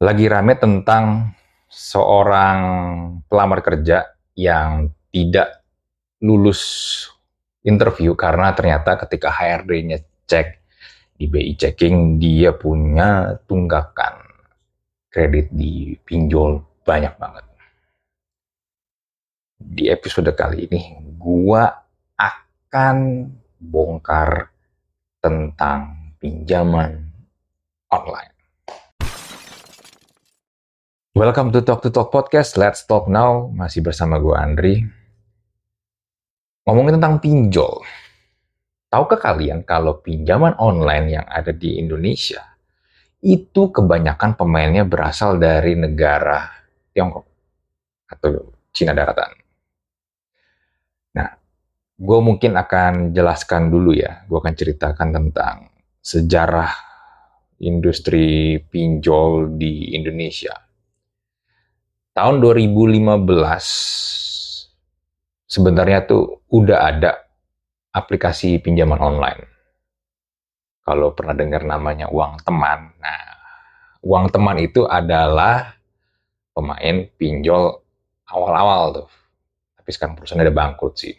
lagi rame tentang seorang pelamar kerja yang tidak lulus interview karena ternyata ketika HRD-nya cek di BI checking dia punya tunggakan kredit di pinjol banyak banget. Di episode kali ini gua akan bongkar tentang pinjaman online. Welcome to Talk to Talk Podcast. Let's talk now. Masih bersama gue Andri. Ngomongin tentang pinjol. Tahukah kalian kalau pinjaman online yang ada di Indonesia itu kebanyakan pemainnya berasal dari negara Tiongkok atau Cina daratan. Nah, gue mungkin akan jelaskan dulu ya. Gue akan ceritakan tentang sejarah industri pinjol di Indonesia tahun 2015 sebenarnya tuh udah ada aplikasi pinjaman online. Kalau pernah dengar namanya uang teman. Nah, uang teman itu adalah pemain pinjol awal-awal tuh. Tapi sekarang perusahaan ada bangkrut sih.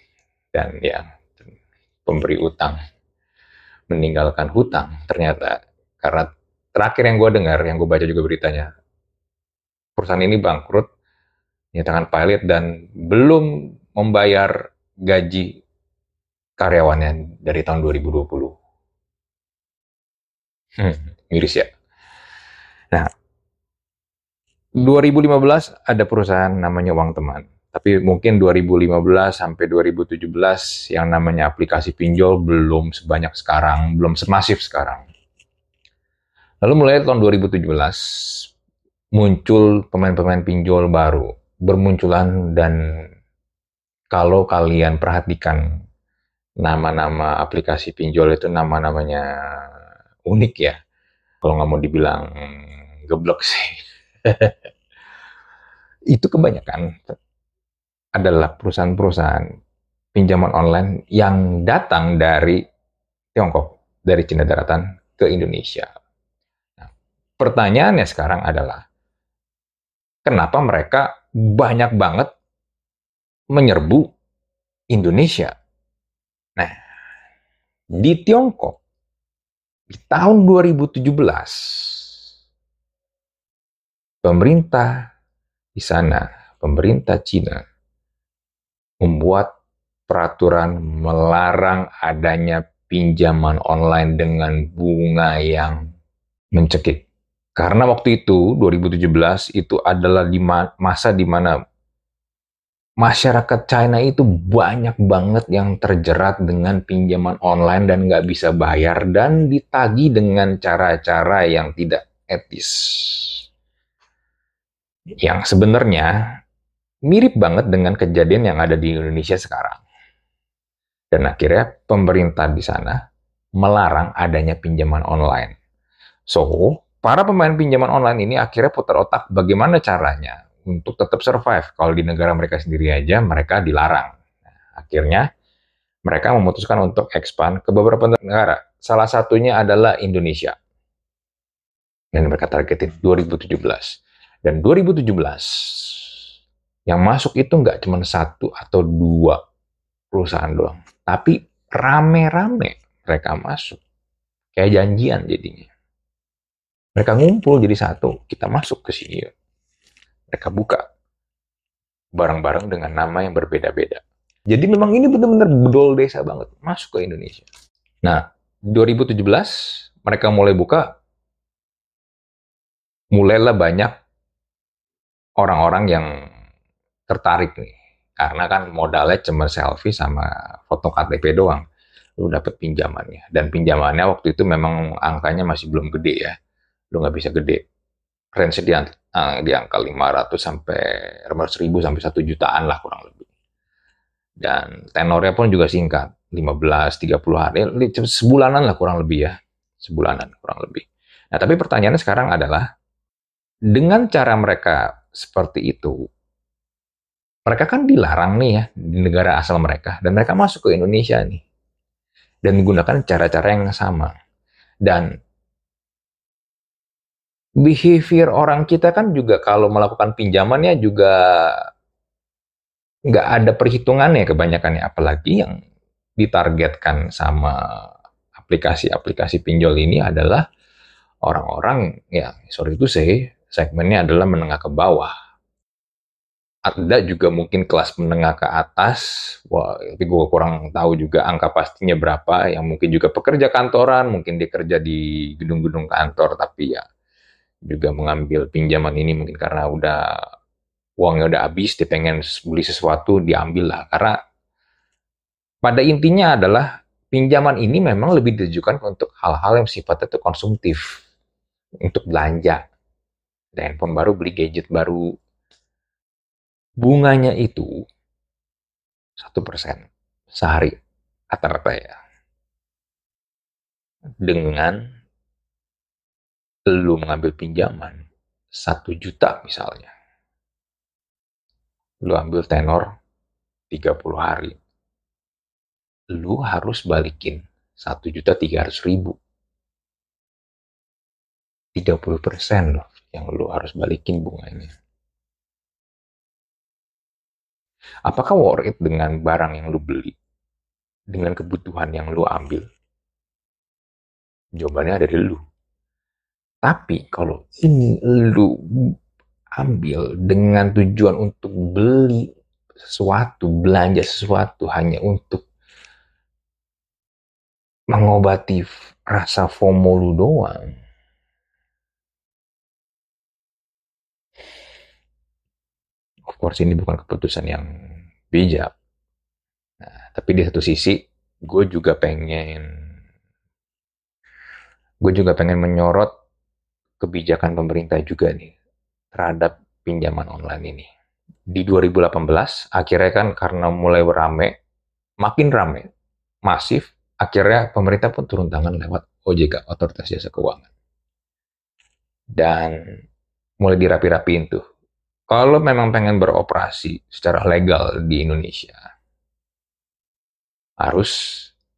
Dan ya, pemberi utang meninggalkan hutang ternyata. Karena terakhir yang gue dengar, yang gue baca juga beritanya, perusahaan ini bangkrut, nyatakan pilot dan belum membayar gaji karyawannya dari tahun 2020. Hmm, miris ya. Nah, 2015 ada perusahaan namanya Uang Teman. Tapi mungkin 2015 sampai 2017 yang namanya aplikasi pinjol belum sebanyak sekarang, belum semasif sekarang. Lalu mulai tahun 2017 muncul pemain-pemain pinjol baru bermunculan dan kalau kalian perhatikan nama-nama aplikasi pinjol itu nama-namanya unik ya. Kalau nggak mau dibilang geblok sih. itu kebanyakan adalah perusahaan-perusahaan pinjaman online yang datang dari Tiongkok, dari Cina daratan ke Indonesia. Nah, pertanyaannya sekarang adalah, kenapa mereka banyak banget menyerbu Indonesia. Nah, di Tiongkok di tahun 2017 pemerintah di sana, pemerintah Cina membuat peraturan melarang adanya pinjaman online dengan bunga yang mencekik. Karena waktu itu 2017 itu adalah di masa di mana masyarakat China itu banyak banget yang terjerat dengan pinjaman online dan nggak bisa bayar dan ditagi dengan cara-cara yang tidak etis. Yang sebenarnya mirip banget dengan kejadian yang ada di Indonesia sekarang. Dan akhirnya pemerintah di sana melarang adanya pinjaman online. So, para pemain pinjaman online ini akhirnya putar otak bagaimana caranya untuk tetap survive. Kalau di negara mereka sendiri aja mereka dilarang. Nah, akhirnya mereka memutuskan untuk expand ke beberapa negara. Salah satunya adalah Indonesia. Dan mereka targetin 2017. Dan 2017 yang masuk itu nggak cuma satu atau dua perusahaan doang, tapi rame-rame mereka masuk. Kayak janjian jadinya. Mereka ngumpul jadi satu, kita masuk ke sini. Mereka buka barang-barang dengan nama yang berbeda-beda. Jadi memang ini benar-benar bedol desa banget, masuk ke Indonesia. Nah, 2017 mereka mulai buka, mulailah banyak orang-orang yang tertarik nih. Karena kan modalnya cuma selfie sama foto KTP doang. Lu dapat pinjamannya. Dan pinjamannya waktu itu memang angkanya masih belum gede ya lu nggak bisa gede. Range di, uh, di angka 500 sampai 500 ribu sampai 1 jutaan lah kurang lebih. Dan tenornya pun juga singkat 15 30 hari sebulanan lah kurang lebih ya. Sebulanan kurang lebih. Nah tapi pertanyaannya sekarang adalah dengan cara mereka seperti itu mereka kan dilarang nih ya di negara asal mereka dan mereka masuk ke Indonesia nih dan menggunakan cara-cara yang sama. Dan behavior orang kita kan juga kalau melakukan pinjamannya juga nggak ada perhitungannya kebanyakan ya apalagi yang ditargetkan sama aplikasi-aplikasi pinjol ini adalah orang-orang ya sorry itu sih segmennya adalah menengah ke bawah. Ada juga mungkin kelas menengah ke atas wah tapi gue kurang tahu juga angka pastinya berapa yang mungkin juga pekerja kantoran mungkin dia kerja di gedung-gedung kantor tapi ya juga mengambil pinjaman ini mungkin karena udah uangnya udah habis, dia pengen beli sesuatu, diambil lah. Karena pada intinya adalah pinjaman ini memang lebih ditujukan untuk hal-hal yang sifatnya itu konsumtif, untuk belanja. Dan handphone baru, beli gadget baru. Bunganya itu satu persen sehari rata-rata ya. Dengan lu mengambil pinjaman satu juta misalnya lu ambil tenor 30 hari, lu harus balikin 1 juta 300 ribu. 30 persen loh yang lu harus balikin bunganya. Apakah worth it dengan barang yang lu beli? Dengan kebutuhan yang lu ambil? Jawabannya ada di lu. Tapi kalau ini lu ambil dengan tujuan untuk beli sesuatu, belanja sesuatu hanya untuk mengobati rasa FOMO lu doang. Of course ini bukan keputusan yang bijak. Nah, tapi di satu sisi gue juga pengen gue juga pengen menyorot kebijakan pemerintah juga nih terhadap pinjaman online ini. Di 2018, akhirnya kan karena mulai rame, makin rame, masif, akhirnya pemerintah pun turun tangan lewat OJK, Otoritas Jasa Keuangan. Dan mulai dirapi-rapiin tuh. Kalau memang pengen beroperasi secara legal di Indonesia, harus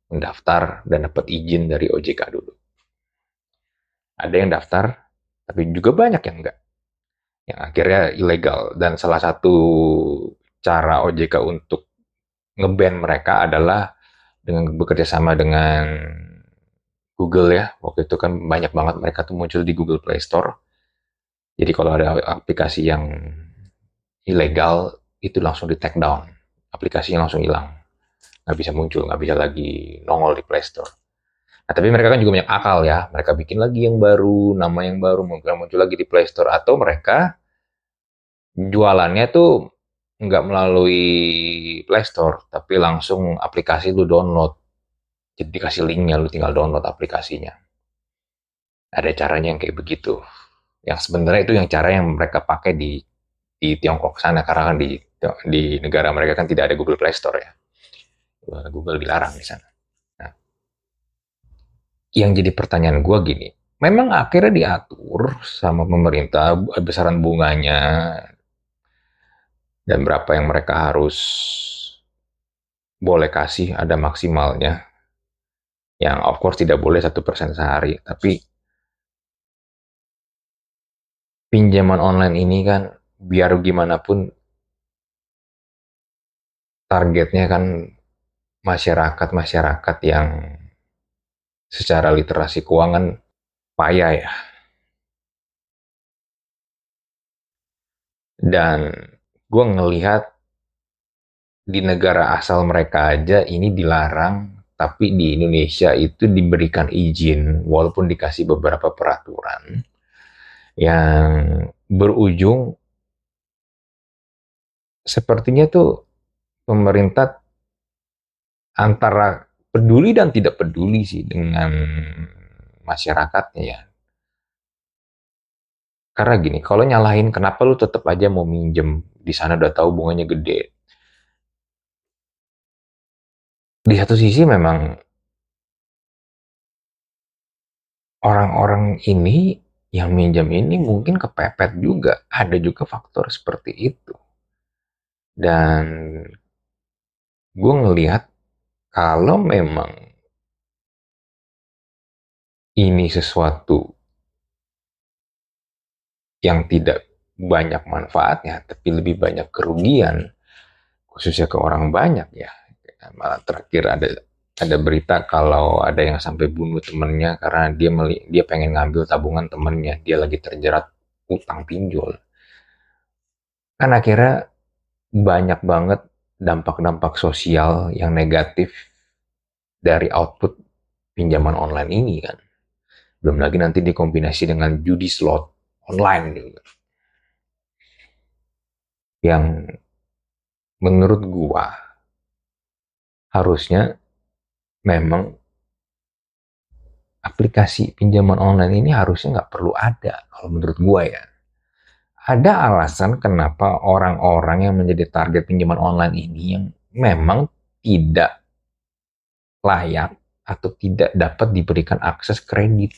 mendaftar dan dapat izin dari OJK dulu. Ada yang daftar, tapi juga banyak yang enggak. Yang akhirnya ilegal. Dan salah satu cara OJK untuk ngeban mereka adalah dengan bekerja sama dengan Google ya. Waktu itu kan banyak banget mereka tuh muncul di Google Play Store. Jadi kalau ada aplikasi yang ilegal itu langsung di take down. Aplikasinya langsung hilang. Nggak bisa muncul nggak bisa lagi nongol di Play Store Nah, tapi mereka kan juga banyak akal ya. Mereka bikin lagi yang baru, nama yang baru, mungkin muncul lagi di Play Store. Atau mereka jualannya tuh nggak melalui Play Store, tapi langsung aplikasi lu download. Jadi dikasih linknya, lu tinggal download aplikasinya. Ada caranya yang kayak begitu. Yang sebenarnya itu yang cara yang mereka pakai di di Tiongkok sana karena kan di di negara mereka kan tidak ada Google Play Store ya. Google dilarang di sana yang jadi pertanyaan gue gini, memang akhirnya diatur sama pemerintah besaran bunganya dan berapa yang mereka harus boleh kasih ada maksimalnya. Yang of course tidak boleh satu persen sehari tapi pinjaman online ini kan biar gimana pun targetnya kan masyarakat-masyarakat yang secara literasi keuangan payah ya. Dan gue ngelihat di negara asal mereka aja ini dilarang, tapi di Indonesia itu diberikan izin walaupun dikasih beberapa peraturan yang berujung sepertinya tuh pemerintah antara peduli dan tidak peduli sih dengan masyarakatnya ya. Karena gini, kalau nyalahin kenapa lu tetap aja mau minjem di sana udah tahu bunganya gede. Di satu sisi memang orang-orang ini yang minjem ini mungkin kepepet juga. Ada juga faktor seperti itu. Dan gue ngelihat kalau memang ini sesuatu yang tidak banyak manfaatnya, tapi lebih banyak kerugian, khususnya ke orang banyak ya. Malah terakhir ada ada berita kalau ada yang sampai bunuh temennya karena dia meli, dia pengen ngambil tabungan temennya, dia lagi terjerat utang pinjol. Kan akhirnya banyak banget dampak-dampak sosial yang negatif dari output pinjaman online ini kan. Belum lagi nanti dikombinasi dengan judi slot online juga. Yang menurut gua harusnya memang aplikasi pinjaman online ini harusnya nggak perlu ada kalau menurut gua ya. Ada alasan kenapa orang-orang yang menjadi target pinjaman online ini yang memang tidak layak atau tidak dapat diberikan akses kredit.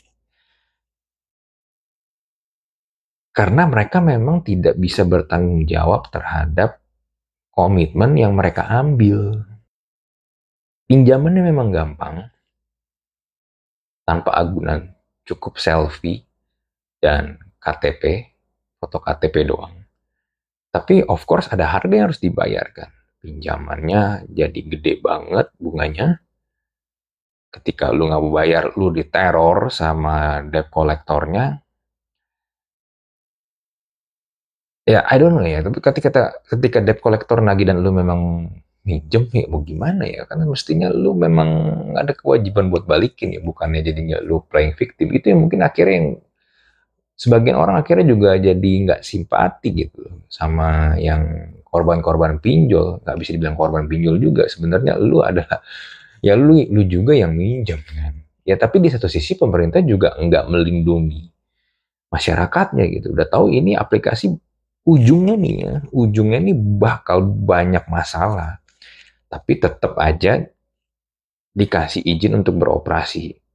Karena mereka memang tidak bisa bertanggung jawab terhadap komitmen yang mereka ambil. Pinjamannya memang gampang, tanpa agunan, cukup selfie dan KTP, foto KTP doang. Tapi of course ada harga yang harus dibayarkan. Pinjamannya jadi gede banget bunganya. Ketika lu nggak bayar, lu diteror sama debt kolektornya. Ya, I don't know ya. Tapi ketika ketika debt kolektor nagih dan lu memang minjem ya mau gimana ya karena mestinya lu memang ada kewajiban buat balikin ya bukannya jadinya lu playing victim itu yang mungkin akhirnya yang sebagian orang akhirnya juga jadi nggak simpati gitu sama yang korban-korban pinjol. Nggak bisa dibilang korban pinjol juga. Sebenarnya lu ada ya lu lu juga yang minjem kan? Ya tapi di satu sisi pemerintah juga nggak melindungi masyarakatnya gitu. Udah tahu ini aplikasi ujungnya nih ya. Ujungnya nih bakal banyak masalah. Tapi tetap aja dikasih izin untuk beroperasi.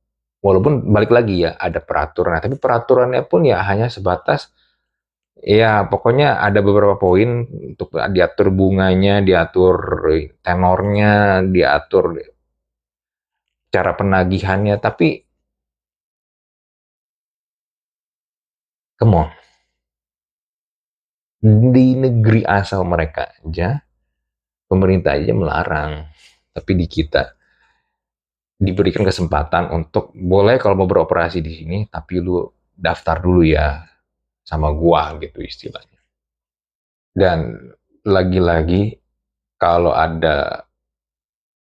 Walaupun balik lagi ya ada peraturan, tapi peraturannya pun ya hanya sebatas ya pokoknya ada beberapa poin untuk diatur bunganya, diatur tenornya, diatur cara penagihannya, tapi come on. Di negeri asal mereka aja pemerintah aja melarang. Tapi di kita diberikan kesempatan untuk boleh kalau mau beroperasi di sini, tapi lu daftar dulu ya sama gua gitu istilahnya. Dan lagi-lagi kalau ada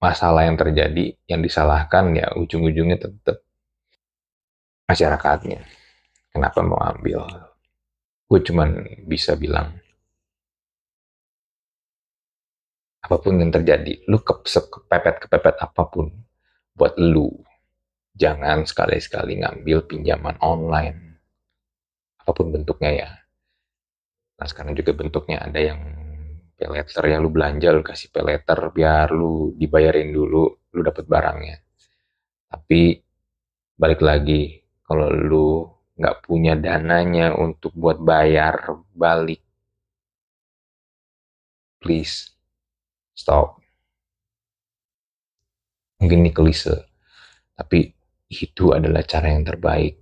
masalah yang terjadi yang disalahkan ya ujung-ujungnya tetap masyarakatnya. Kenapa mau ambil? Gue cuman bisa bilang apa pun yang terjadi, lu ke, kepepet kepepet apa pun buat lu, jangan sekali-sekali ngambil pinjaman online, apa pun bentuknya ya. Nah sekarang juga bentuknya ada yang peleter yang lu belanja, lu kasih peleter biar lu dibayarin dulu, lu dapat barangnya. Tapi balik lagi, kalau lu nggak punya dananya untuk buat bayar balik, please stop. Mungkin ini kelise, tapi itu adalah cara yang terbaik.